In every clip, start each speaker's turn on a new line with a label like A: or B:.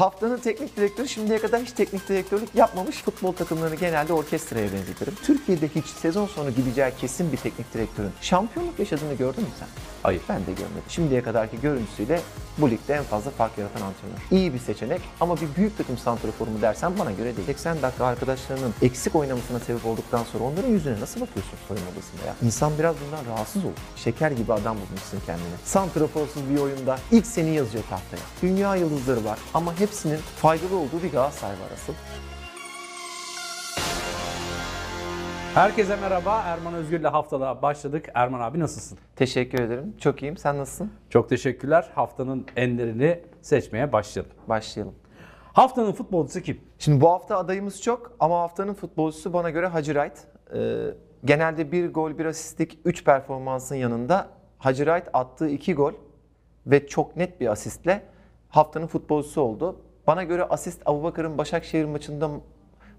A: haftanın teknik direktörü şimdiye kadar hiç teknik direktörlük yapmamış futbol takımlarını genelde orkestraya benzetirim. Türkiye'de hiç sezon sonu gideceği kesin bir teknik direktörün şampiyonluk yaşadığını gördün mü sen?
B: Hayır.
A: Ben de görmedim. Şimdiye kadarki görüntüsüyle bu ligde en fazla fark yaratan antrenör. İyi bir seçenek ama bir büyük takım santraforu mu dersen bana göre değil. 80 dakika arkadaşlarının eksik oynamasına sebep olduktan sonra onların yüzüne nasıl bakıyorsun soyunma odasında ya? İnsan biraz bundan rahatsız olur. Şeker gibi adam bulmuşsun kendine. Santraforsuz bir oyunda ilk seni yazıyor tahtaya. Dünya yıldızları var ama hepsinin faydalı olduğu bir Galatasaray var asıl.
B: Herkese merhaba. Erman Özgür'le haftalığa başladık. Erman abi nasılsın?
A: Teşekkür ederim. Çok iyiyim. Sen nasılsın?
B: Çok teşekkürler. Haftanın enlerini seçmeye başlayalım.
A: Başlayalım.
B: Haftanın futbolcusu kim?
A: Şimdi bu hafta adayımız çok ama haftanın futbolcusu bana göre Hacı Wright. Ee, genelde bir gol, bir asistlik 3 performansın yanında Hacı Wright attığı 2 gol ve çok net bir asistle haftanın futbolcusu oldu. Bana göre asist Abubakar'ın Başakşehir maçında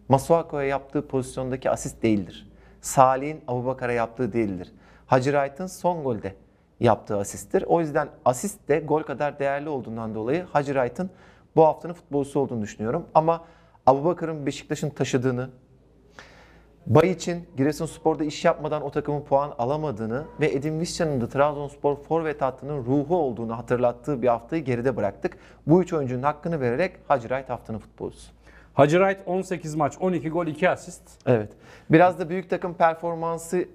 A: Masuako'ya yaptığı pozisyondaki asist değildir. Salih'in Abubakar'a yaptığı değildir. Hacı Wright'ın son golde yaptığı asisttir. O yüzden asist de gol kadar değerli olduğundan dolayı Hacı Wright'ın bu haftanın futbolcusu olduğunu düşünüyorum. Ama Abubakar'ın Beşiktaş'ın taşıdığını, Bayiç'in Giresunspor'da iş yapmadan o takımın puan alamadığını ve Edin Visca'nın da Trabzonspor forvet hattının ruhu olduğunu hatırlattığı bir haftayı geride bıraktık. Bu üç oyuncunun hakkını vererek Hacı Wright haftanın futbolcusu.
B: Hacı Wright 18 maç, 12 gol, 2 asist.
A: Evet. Biraz da büyük takım performansı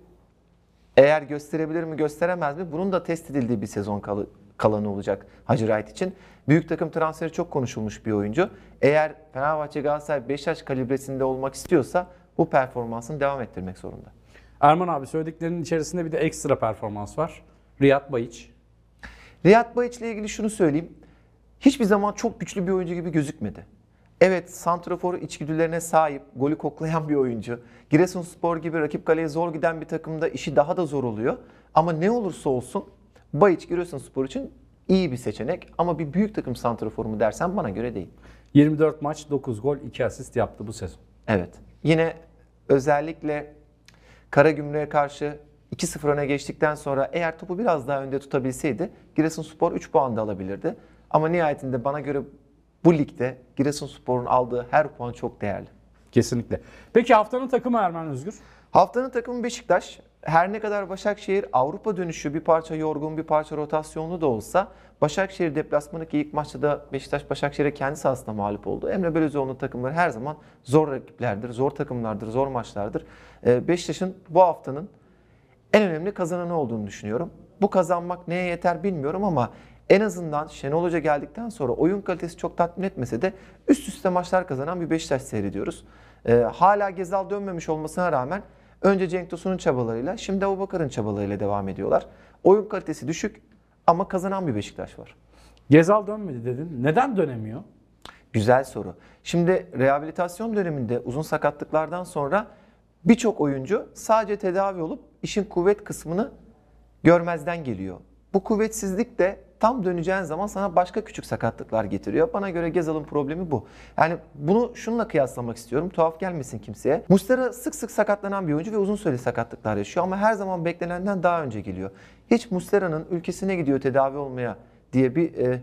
A: eğer gösterebilir mi gösteremez mi? Bunun da test edildiği bir sezon kalı- kalanı olacak Hacı Wright için. Büyük takım transferi çok konuşulmuş bir oyuncu. Eğer Fenerbahçe Galatasaray Beşiktaş kalibresinde olmak istiyorsa bu performansını devam ettirmek zorunda.
B: Erman abi söylediklerinin içerisinde bir de ekstra performans var. Riyad Bayiç.
A: Riyad Bayiç ile ilgili şunu söyleyeyim. Hiçbir zaman çok güçlü bir oyuncu gibi gözükmedi. Evet, santrafor içgüdülerine sahip, golü koklayan bir oyuncu. Giresunspor gibi rakip kaleye zor giden bir takımda işi daha da zor oluyor. Ama ne olursa olsun Bayiç Giresunspor için iyi bir seçenek. Ama bir büyük takım santraforu mu dersen bana göre değil.
B: 24 maç, 9 gol, 2 asist yaptı bu sezon.
A: Evet. Yine özellikle Karagümrük'e karşı 2-0 öne geçtikten sonra eğer topu biraz daha önde tutabilseydi Giresunspor 3 puan da alabilirdi. Ama nihayetinde bana göre bu ligde Giresunspor'un aldığı her puan çok değerli.
B: Kesinlikle. Peki haftanın takımı Erman Özgür?
A: Haftanın takımı Beşiktaş. Her ne kadar Başakşehir Avrupa dönüşü bir parça yorgun bir parça rotasyonlu da olsa Başakşehir deplasmanındaki ilk maçta da Beşiktaş Başakşehir'e kendi sahasında mağlup oldu. Emre Belözoğlu'nun takımları her zaman zor rakiplerdir, zor takımlardır, zor maçlardır. Ee, Beşiktaş'ın bu haftanın en önemli kazananı olduğunu düşünüyorum. Bu kazanmak neye yeter bilmiyorum ama en azından Şenol Hoca geldikten sonra oyun kalitesi çok tatmin etmese de üst üste maçlar kazanan bir Beşiktaş seyrediyoruz. Ee, hala Gezal dönmemiş olmasına rağmen önce Cenk Tosun'un çabalarıyla şimdi Abubakar'ın çabalarıyla devam ediyorlar. Oyun kalitesi düşük ama kazanan bir Beşiktaş var.
B: Gezal dönmedi dedin. Neden dönemiyor?
A: Güzel soru. Şimdi rehabilitasyon döneminde uzun sakatlıklardan sonra birçok oyuncu sadece tedavi olup işin kuvvet kısmını görmezden geliyor. Bu kuvvetsizlik de tam döneceğin zaman sana başka küçük sakatlıklar getiriyor. Bana göre Gezal'ın problemi bu. Yani bunu şununla kıyaslamak istiyorum. Tuhaf gelmesin kimseye. Mustera sık sık sakatlanan bir oyuncu ve uzun süreli sakatlıklar yaşıyor ama her zaman beklenenden daha önce geliyor. Hiç Mustera'nın ülkesine gidiyor tedavi olmaya diye bir e,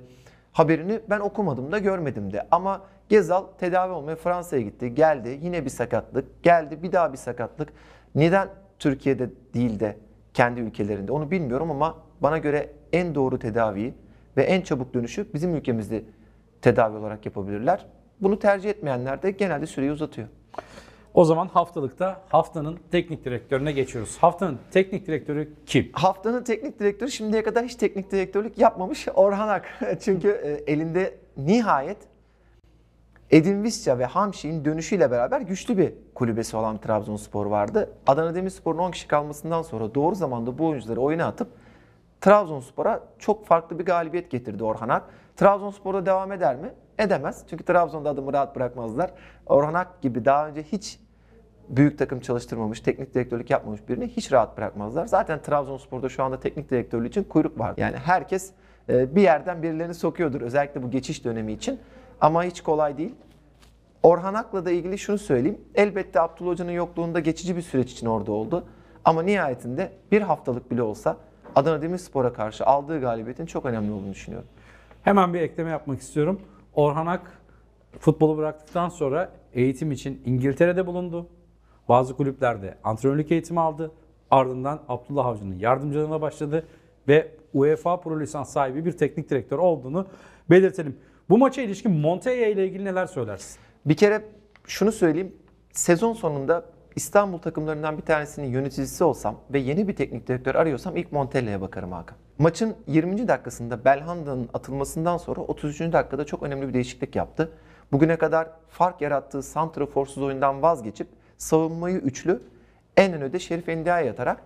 A: haberini ben okumadım da görmedim de. Ama Gezal tedavi olmaya Fransa'ya gitti. Geldi yine bir sakatlık. Geldi bir daha bir sakatlık. Neden Türkiye'de değil de kendi ülkelerinde onu bilmiyorum ama bana göre en doğru tedaviyi ve en çabuk dönüşü bizim ülkemizde tedavi olarak yapabilirler. Bunu tercih etmeyenler de genelde süreyi uzatıyor.
B: O zaman haftalıkta haftanın teknik direktörüne geçiyoruz. Haftanın teknik direktörü kim?
A: Haftanın teknik direktörü şimdiye kadar hiç teknik direktörlük yapmamış Orhan Ak. Çünkü e, elinde nihayet Edin Visca ve Hamşik'in dönüşüyle beraber güçlü bir kulübesi olan Trabzonspor vardı. Adana Demirspor'un 10 kişi kalmasından sonra doğru zamanda bu oyuncuları oyuna atıp Trabzonspor'a çok farklı bir galibiyet getirdi Orhan Ak. Trabzonspor'da devam eder mi? Edemez. Çünkü Trabzon'da adımı rahat bırakmazlar. Orhan Ak gibi daha önce hiç büyük takım çalıştırmamış, teknik direktörlük yapmamış birini hiç rahat bırakmazlar. Zaten Trabzonspor'da şu anda teknik direktörlüğü için kuyruk var. Yani herkes e, bir yerden birilerini sokuyordur özellikle bu geçiş dönemi için. Ama hiç kolay değil. Orhan Ak'la da ilgili şunu söyleyeyim. Elbette Abdullah Hoca'nın yokluğunda geçici bir süreç için orada oldu. Ama nihayetinde bir haftalık bile olsa Adana Demirspor'a karşı aldığı galibiyetin çok önemli olduğunu düşünüyorum.
B: Hemen bir ekleme yapmak istiyorum. Orhan Ak futbolu bıraktıktan sonra eğitim için İngiltere'de bulundu. Bazı kulüplerde antrenörlük eğitimi aldı. Ardından Abdullah Avcı'nın yardımcılığına başladı ve UEFA Pro Lisans sahibi bir teknik direktör olduğunu belirtelim. Bu maça ilişkin Montella ile ilgili neler söylersin?
A: Bir kere şunu söyleyeyim. Sezon sonunda İstanbul takımlarından bir tanesinin yöneticisi olsam ve yeni bir teknik direktör arıyorsam ilk Montella'ya bakarım Hakan. Maçın 20. dakikasında Belhanda'nın atılmasından sonra 33. dakikada çok önemli bir değişiklik yaptı. Bugüne kadar fark yarattığı santraforsuz oyundan vazgeçip savunmayı üçlü en önde Şerif Endia'ya atarak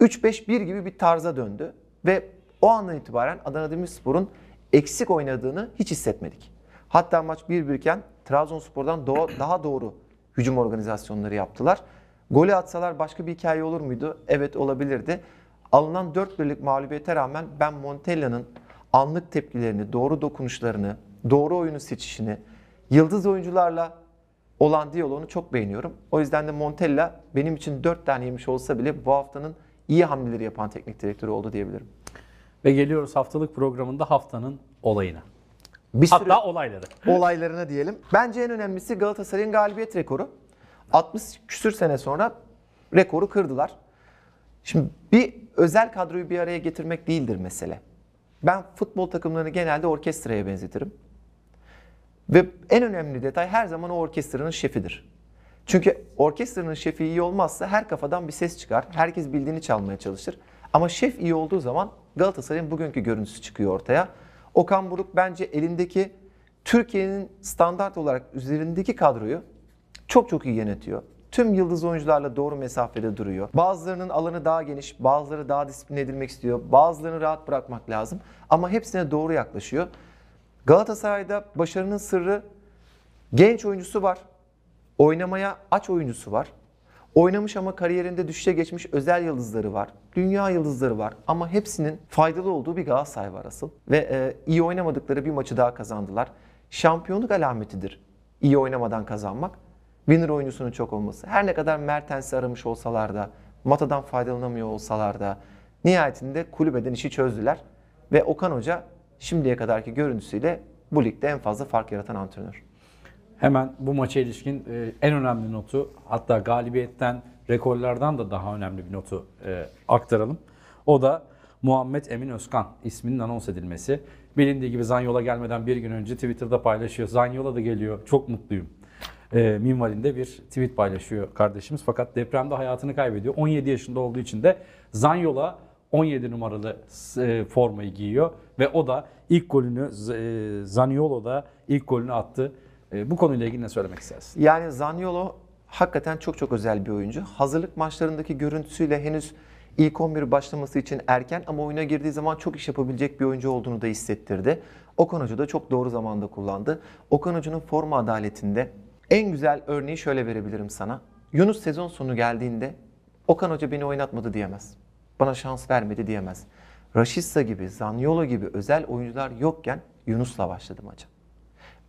A: 3-5-1 gibi bir tarza döndü ve o andan itibaren Adana Demirspor'un eksik oynadığını hiç hissetmedik. Hatta maç 1-1 iken Trabzonspor'dan daha doğru hücum organizasyonları yaptılar. Golü atsalar başka bir hikaye olur muydu? Evet olabilirdi. Alınan 4 birlik mağlubiyete rağmen ben Montella'nın anlık tepkilerini, doğru dokunuşlarını, doğru oyunu seçişini, yıldız oyuncularla olan diyaloğunu çok beğeniyorum. O yüzden de Montella benim için 4 tane yemiş olsa bile bu haftanın iyi hamleleri yapan teknik direktörü oldu diyebilirim.
B: Ve geliyoruz haftalık programında haftanın olayına.
A: Bir sürü
B: Hatta olayları.
A: olaylarına diyelim. Bence en önemlisi Galatasaray'ın galibiyet rekoru. 60 küsür sene sonra rekoru kırdılar. Şimdi bir özel kadroyu bir araya getirmek değildir mesele. Ben futbol takımlarını genelde orkestraya benzetirim. Ve en önemli detay her zaman o orkestranın şefidir. Çünkü orkestranın şefi iyi olmazsa her kafadan bir ses çıkar. Herkes bildiğini çalmaya çalışır. Ama şef iyi olduğu zaman Galatasaray'ın bugünkü görüntüsü çıkıyor ortaya. Okan Buruk bence elindeki Türkiye'nin standart olarak üzerindeki kadroyu çok çok iyi yönetiyor. Tüm yıldız oyuncularla doğru mesafede duruyor. Bazılarının alanı daha geniş, bazıları daha disiplin edilmek istiyor. Bazılarını rahat bırakmak lazım. Ama hepsine doğru yaklaşıyor. Galatasaray'da başarının sırrı genç oyuncusu var. Oynamaya aç oyuncusu var. Oynamış ama kariyerinde düşüşe geçmiş özel yıldızları var. Dünya yıldızları var. Ama hepsinin faydalı olduğu bir Galatasaray var asıl. Ve e, iyi oynamadıkları bir maçı daha kazandılar. Şampiyonluk alametidir iyi oynamadan kazanmak. Winner oyuncusunun çok olması. Her ne kadar Mertens'i aramış olsalar da, Mata'dan faydalanamıyor olsalar da nihayetinde kulübeden işi çözdüler. Ve Okan Hoca şimdiye kadarki görüntüsüyle bu ligde en fazla fark yaratan antrenör.
B: Hemen bu maça ilişkin e, en önemli notu hatta galibiyetten, rekorlardan da daha önemli bir notu e, aktaralım. O da Muhammed Emin Özkan isminin anons edilmesi. Bilindiği gibi Zanyola gelmeden bir gün önce Twitter'da paylaşıyor. Zanyola da geliyor, çok mutluyum. E, minvalinde bir tweet paylaşıyor kardeşimiz. Fakat depremde hayatını kaybediyor. 17 yaşında olduğu için de Zanyola 17 numaralı e, formayı giyiyor. Ve o da ilk golünü, e, Zaniolo da ilk golünü attı. E, bu konuyla ilgili ne söylemek istersin?
A: Yani Zaniolo hakikaten çok çok özel bir oyuncu. Hazırlık maçlarındaki görüntüsüyle henüz ilk 11 başlaması için erken ama oyuna girdiği zaman çok iş yapabilecek bir oyuncu olduğunu da hissettirdi. Okan Hoca da çok doğru zamanda kullandı. Okan Hoca'nın forma adaletinde en güzel örneği şöyle verebilirim sana. Yunus sezon sonu geldiğinde Okan Hoca beni oynatmadı diyemez. Bana şans vermedi diyemez. Raşitsa gibi, Zaniolo gibi özel oyuncular yokken Yunus'la başladı maça.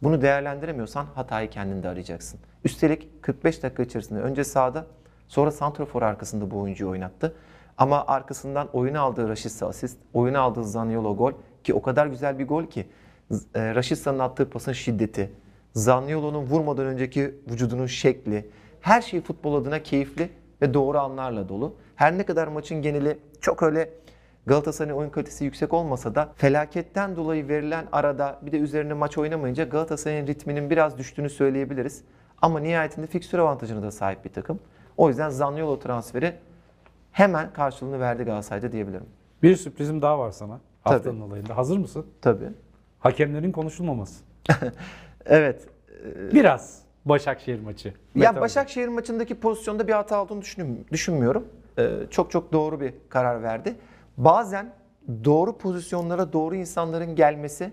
A: Bunu değerlendiremiyorsan hatayı kendinde arayacaksın. Üstelik 45 dakika içerisinde önce sağda sonra santrafor arkasında bu oyuncuyu oynattı. Ama arkasından oyunu aldığı Raşitsa asist, oyunu aldığı Zaniolo gol ki o kadar güzel bir gol ki e, Raşitsa'nın attığı pasın şiddeti, Zaniolo'nun vurmadan önceki vücudunun şekli, her şey futbol adına keyifli ve doğru anlarla dolu. Her ne kadar maçın geneli çok öyle Galatasaray'ın oyun kalitesi yüksek olmasa da felaketten dolayı verilen arada bir de üzerine maç oynamayınca Galatasaray'ın ritminin biraz düştüğünü söyleyebiliriz. Ama nihayetinde fikstür avantajına da sahip bir takım. O yüzden Zaniolo transferi hemen karşılığını verdi Galatasaray'da diyebilirim.
B: Bir sürprizim daha var sana haftanın
A: Tabii.
B: olayında. Hazır mısın?
A: Tabii.
B: Hakemlerin konuşulmaması.
A: Evet.
B: Biraz Başakşehir maçı.
A: Ya
B: Mete
A: Başakşehir maçındaki pozisyonda bir hata olduğunu düşünmüyorum. Ee, çok çok doğru bir karar verdi. Bazen doğru pozisyonlara doğru insanların gelmesi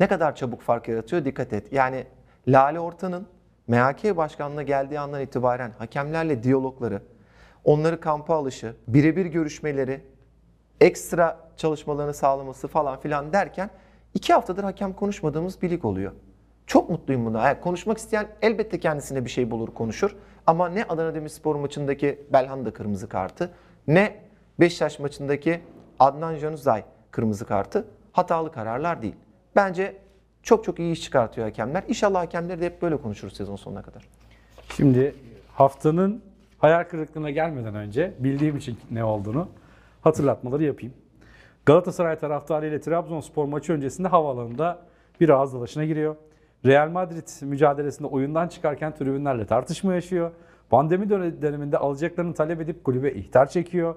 A: ne kadar çabuk fark yaratıyor dikkat et. Yani Lale Orta'nın MHK başkanlığına geldiği andan itibaren hakemlerle diyalogları, onları kampa alışı, birebir görüşmeleri, ekstra çalışmalarını sağlaması falan filan derken iki haftadır hakem konuşmadığımız bir lig oluyor. Çok mutluyum buna. Yani konuşmak isteyen elbette kendisine bir şey bulur konuşur. Ama ne Adana Demirspor maçındaki Belhanda kırmızı kartı ne Beşiktaş maçındaki Adnan Januzay kırmızı kartı hatalı kararlar değil. Bence Çok çok iyi iş çıkartıyor hakemler. İnşallah hakemleri de hep böyle konuşuruz sezon sonuna kadar.
B: Şimdi haftanın hayal kırıklığına gelmeden önce bildiğim için ne olduğunu hatırlatmaları yapayım. Galatasaray taraftarı ile Trabzonspor maçı öncesinde havaalanında bir ağız dalaşına giriyor. Real Madrid mücadelesinde oyundan çıkarken tribünlerle tartışma yaşıyor. Pandemi döne- döneminde alacaklarını talep edip kulübe ihtar çekiyor.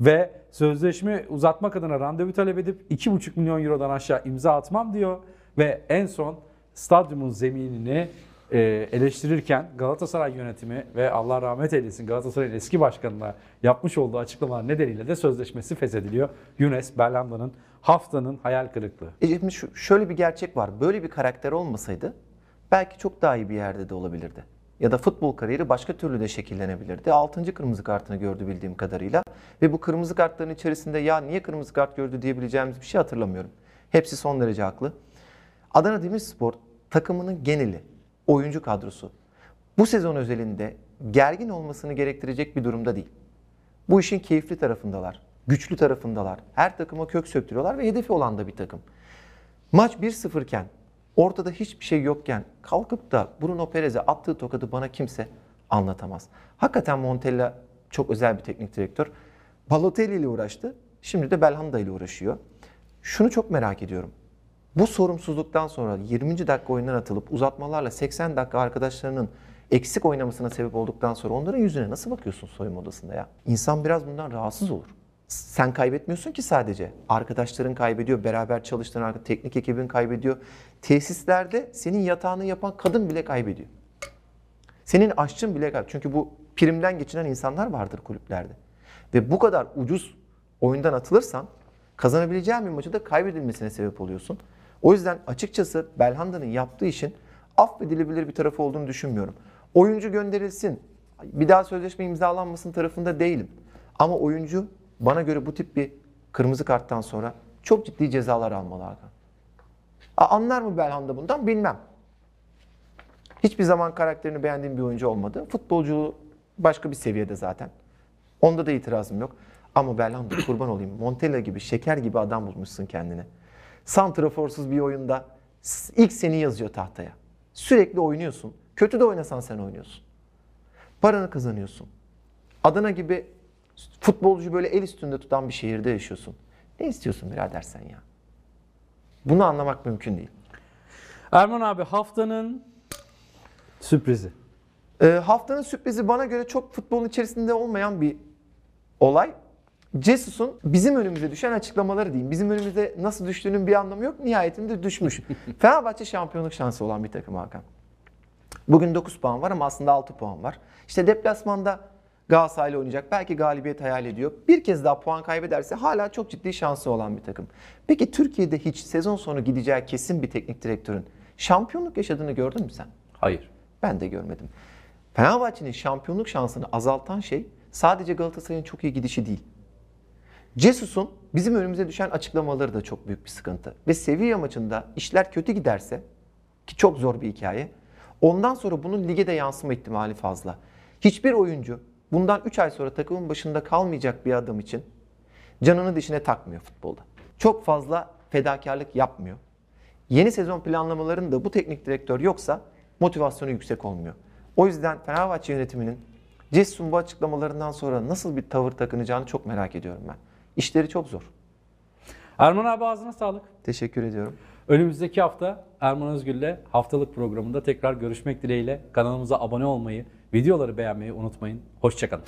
B: Ve sözleşme uzatmak adına randevu talep edip 2,5 milyon eurodan aşağı imza atmam diyor. Ve en son stadyumun zeminini e, eleştirirken Galatasaray yönetimi ve Allah rahmet eylesin Galatasaray'ın eski başkanına yapmış olduğu açıklamalar nedeniyle de sözleşmesi feshediliyor. Yunus Belhanda'nın haftanın hayal kırıklığı.
A: E şimdi şöyle bir gerçek var. Böyle bir karakter olmasaydı belki çok daha iyi bir yerde de olabilirdi. Ya da futbol kariyeri başka türlü de şekillenebilirdi. 6. kırmızı kartını gördü bildiğim kadarıyla. Ve bu kırmızı kartların içerisinde ya niye kırmızı kart gördü diyebileceğimiz bir şey hatırlamıyorum. Hepsi son derece haklı. Adana Demirspor takımının geneli, oyuncu kadrosu bu sezon özelinde gergin olmasını gerektirecek bir durumda değil. Bu işin keyifli tarafındalar, güçlü tarafındalar. Her takıma kök söktürüyorlar ve hedefi olan da bir takım. Maç 1-0 iken, ortada hiçbir şey yokken kalkıp da Bruno Perez'e attığı tokadı bana kimse anlatamaz. Hakikaten Montella çok özel bir teknik direktör. Balotelli ile uğraştı. Şimdi de Belhanda ile uğraşıyor. Şunu çok merak ediyorum. Bu sorumsuzluktan sonra 20. dakika oyundan atılıp uzatmalarla 80 dakika arkadaşlarının eksik oynamasına sebep olduktan sonra onların yüzüne nasıl bakıyorsun soyunma odasında ya? İnsan biraz bundan rahatsız olur. Sen kaybetmiyorsun ki sadece. Arkadaşların kaybediyor, beraber çalıştığın teknik ekibin kaybediyor. Tesislerde senin yatağını yapan kadın bile kaybediyor. Senin aşçın bile kaybediyor. Çünkü bu primden geçinen insanlar vardır kulüplerde. Ve bu kadar ucuz oyundan atılırsan kazanabileceğin bir maçı da kaybedilmesine sebep oluyorsun. O yüzden açıkçası Belhanda'nın yaptığı işin affedilebilir bir tarafı olduğunu düşünmüyorum. Oyuncu gönderilsin, bir daha sözleşme imzalanmasın tarafında değilim. Ama oyuncu bana göre bu tip bir kırmızı karttan sonra çok ciddi cezalar almalı Hakan. Anlar mı Belhanda bundan bilmem. Hiçbir zaman karakterini beğendiğim bir oyuncu olmadı. Futbolculuğu başka bir seviyede zaten. Onda da itirazım yok. Ama Belhanda kurban olayım. Montella gibi, şeker gibi adam bulmuşsun kendine. Santraforsuz bir oyunda ilk seni yazıyor tahtaya. Sürekli oynuyorsun. Kötü de oynasan sen oynuyorsun. Paranı kazanıyorsun. Adana gibi futbolcu böyle el üstünde tutan bir şehirde yaşıyorsun. Ne istiyorsun birader sen ya? Bunu anlamak mümkün değil.
B: Erman abi haftanın sürprizi.
A: Ee, haftanın sürprizi bana göre çok futbolun içerisinde olmayan bir olay. Jesus'un bizim önümüze düşen açıklamaları diyeyim. Bizim önümüze nasıl düştüğünün bir anlamı yok. Nihayetinde düşmüş. Fenerbahçe şampiyonluk şansı olan bir takım Hakan. Bugün 9 puan var ama aslında 6 puan var. İşte deplasmanda Galatasaray'la oynayacak. Belki galibiyet hayal ediyor. Bir kez daha puan kaybederse hala çok ciddi şansı olan bir takım. Peki Türkiye'de hiç sezon sonu gideceği kesin bir teknik direktörün şampiyonluk yaşadığını gördün mü sen?
B: Hayır.
A: Ben de görmedim. Fenerbahçe'nin şampiyonluk şansını azaltan şey sadece Galatasaray'ın çok iyi gidişi değil. Jesus'un bizim önümüze düşen açıklamaları da çok büyük bir sıkıntı. Ve Sevilla maçında işler kötü giderse ki çok zor bir hikaye. Ondan sonra bunun lige de yansıma ihtimali fazla. Hiçbir oyuncu bundan 3 ay sonra takımın başında kalmayacak bir adam için canını dişine takmıyor futbolda. Çok fazla fedakarlık yapmıyor. Yeni sezon planlamalarında bu teknik direktör yoksa motivasyonu yüksek olmuyor. O yüzden Fenerbahçe yönetiminin Cessun bu açıklamalarından sonra nasıl bir tavır takınacağını çok merak ediyorum ben. İşleri çok zor.
B: Erman abi ağzına sağlık.
A: Teşekkür ediyorum.
B: Önümüzdeki hafta Erman Özgür'le haftalık programında tekrar görüşmek dileğiyle kanalımıza abone olmayı, videoları beğenmeyi unutmayın. Hoşçakalın.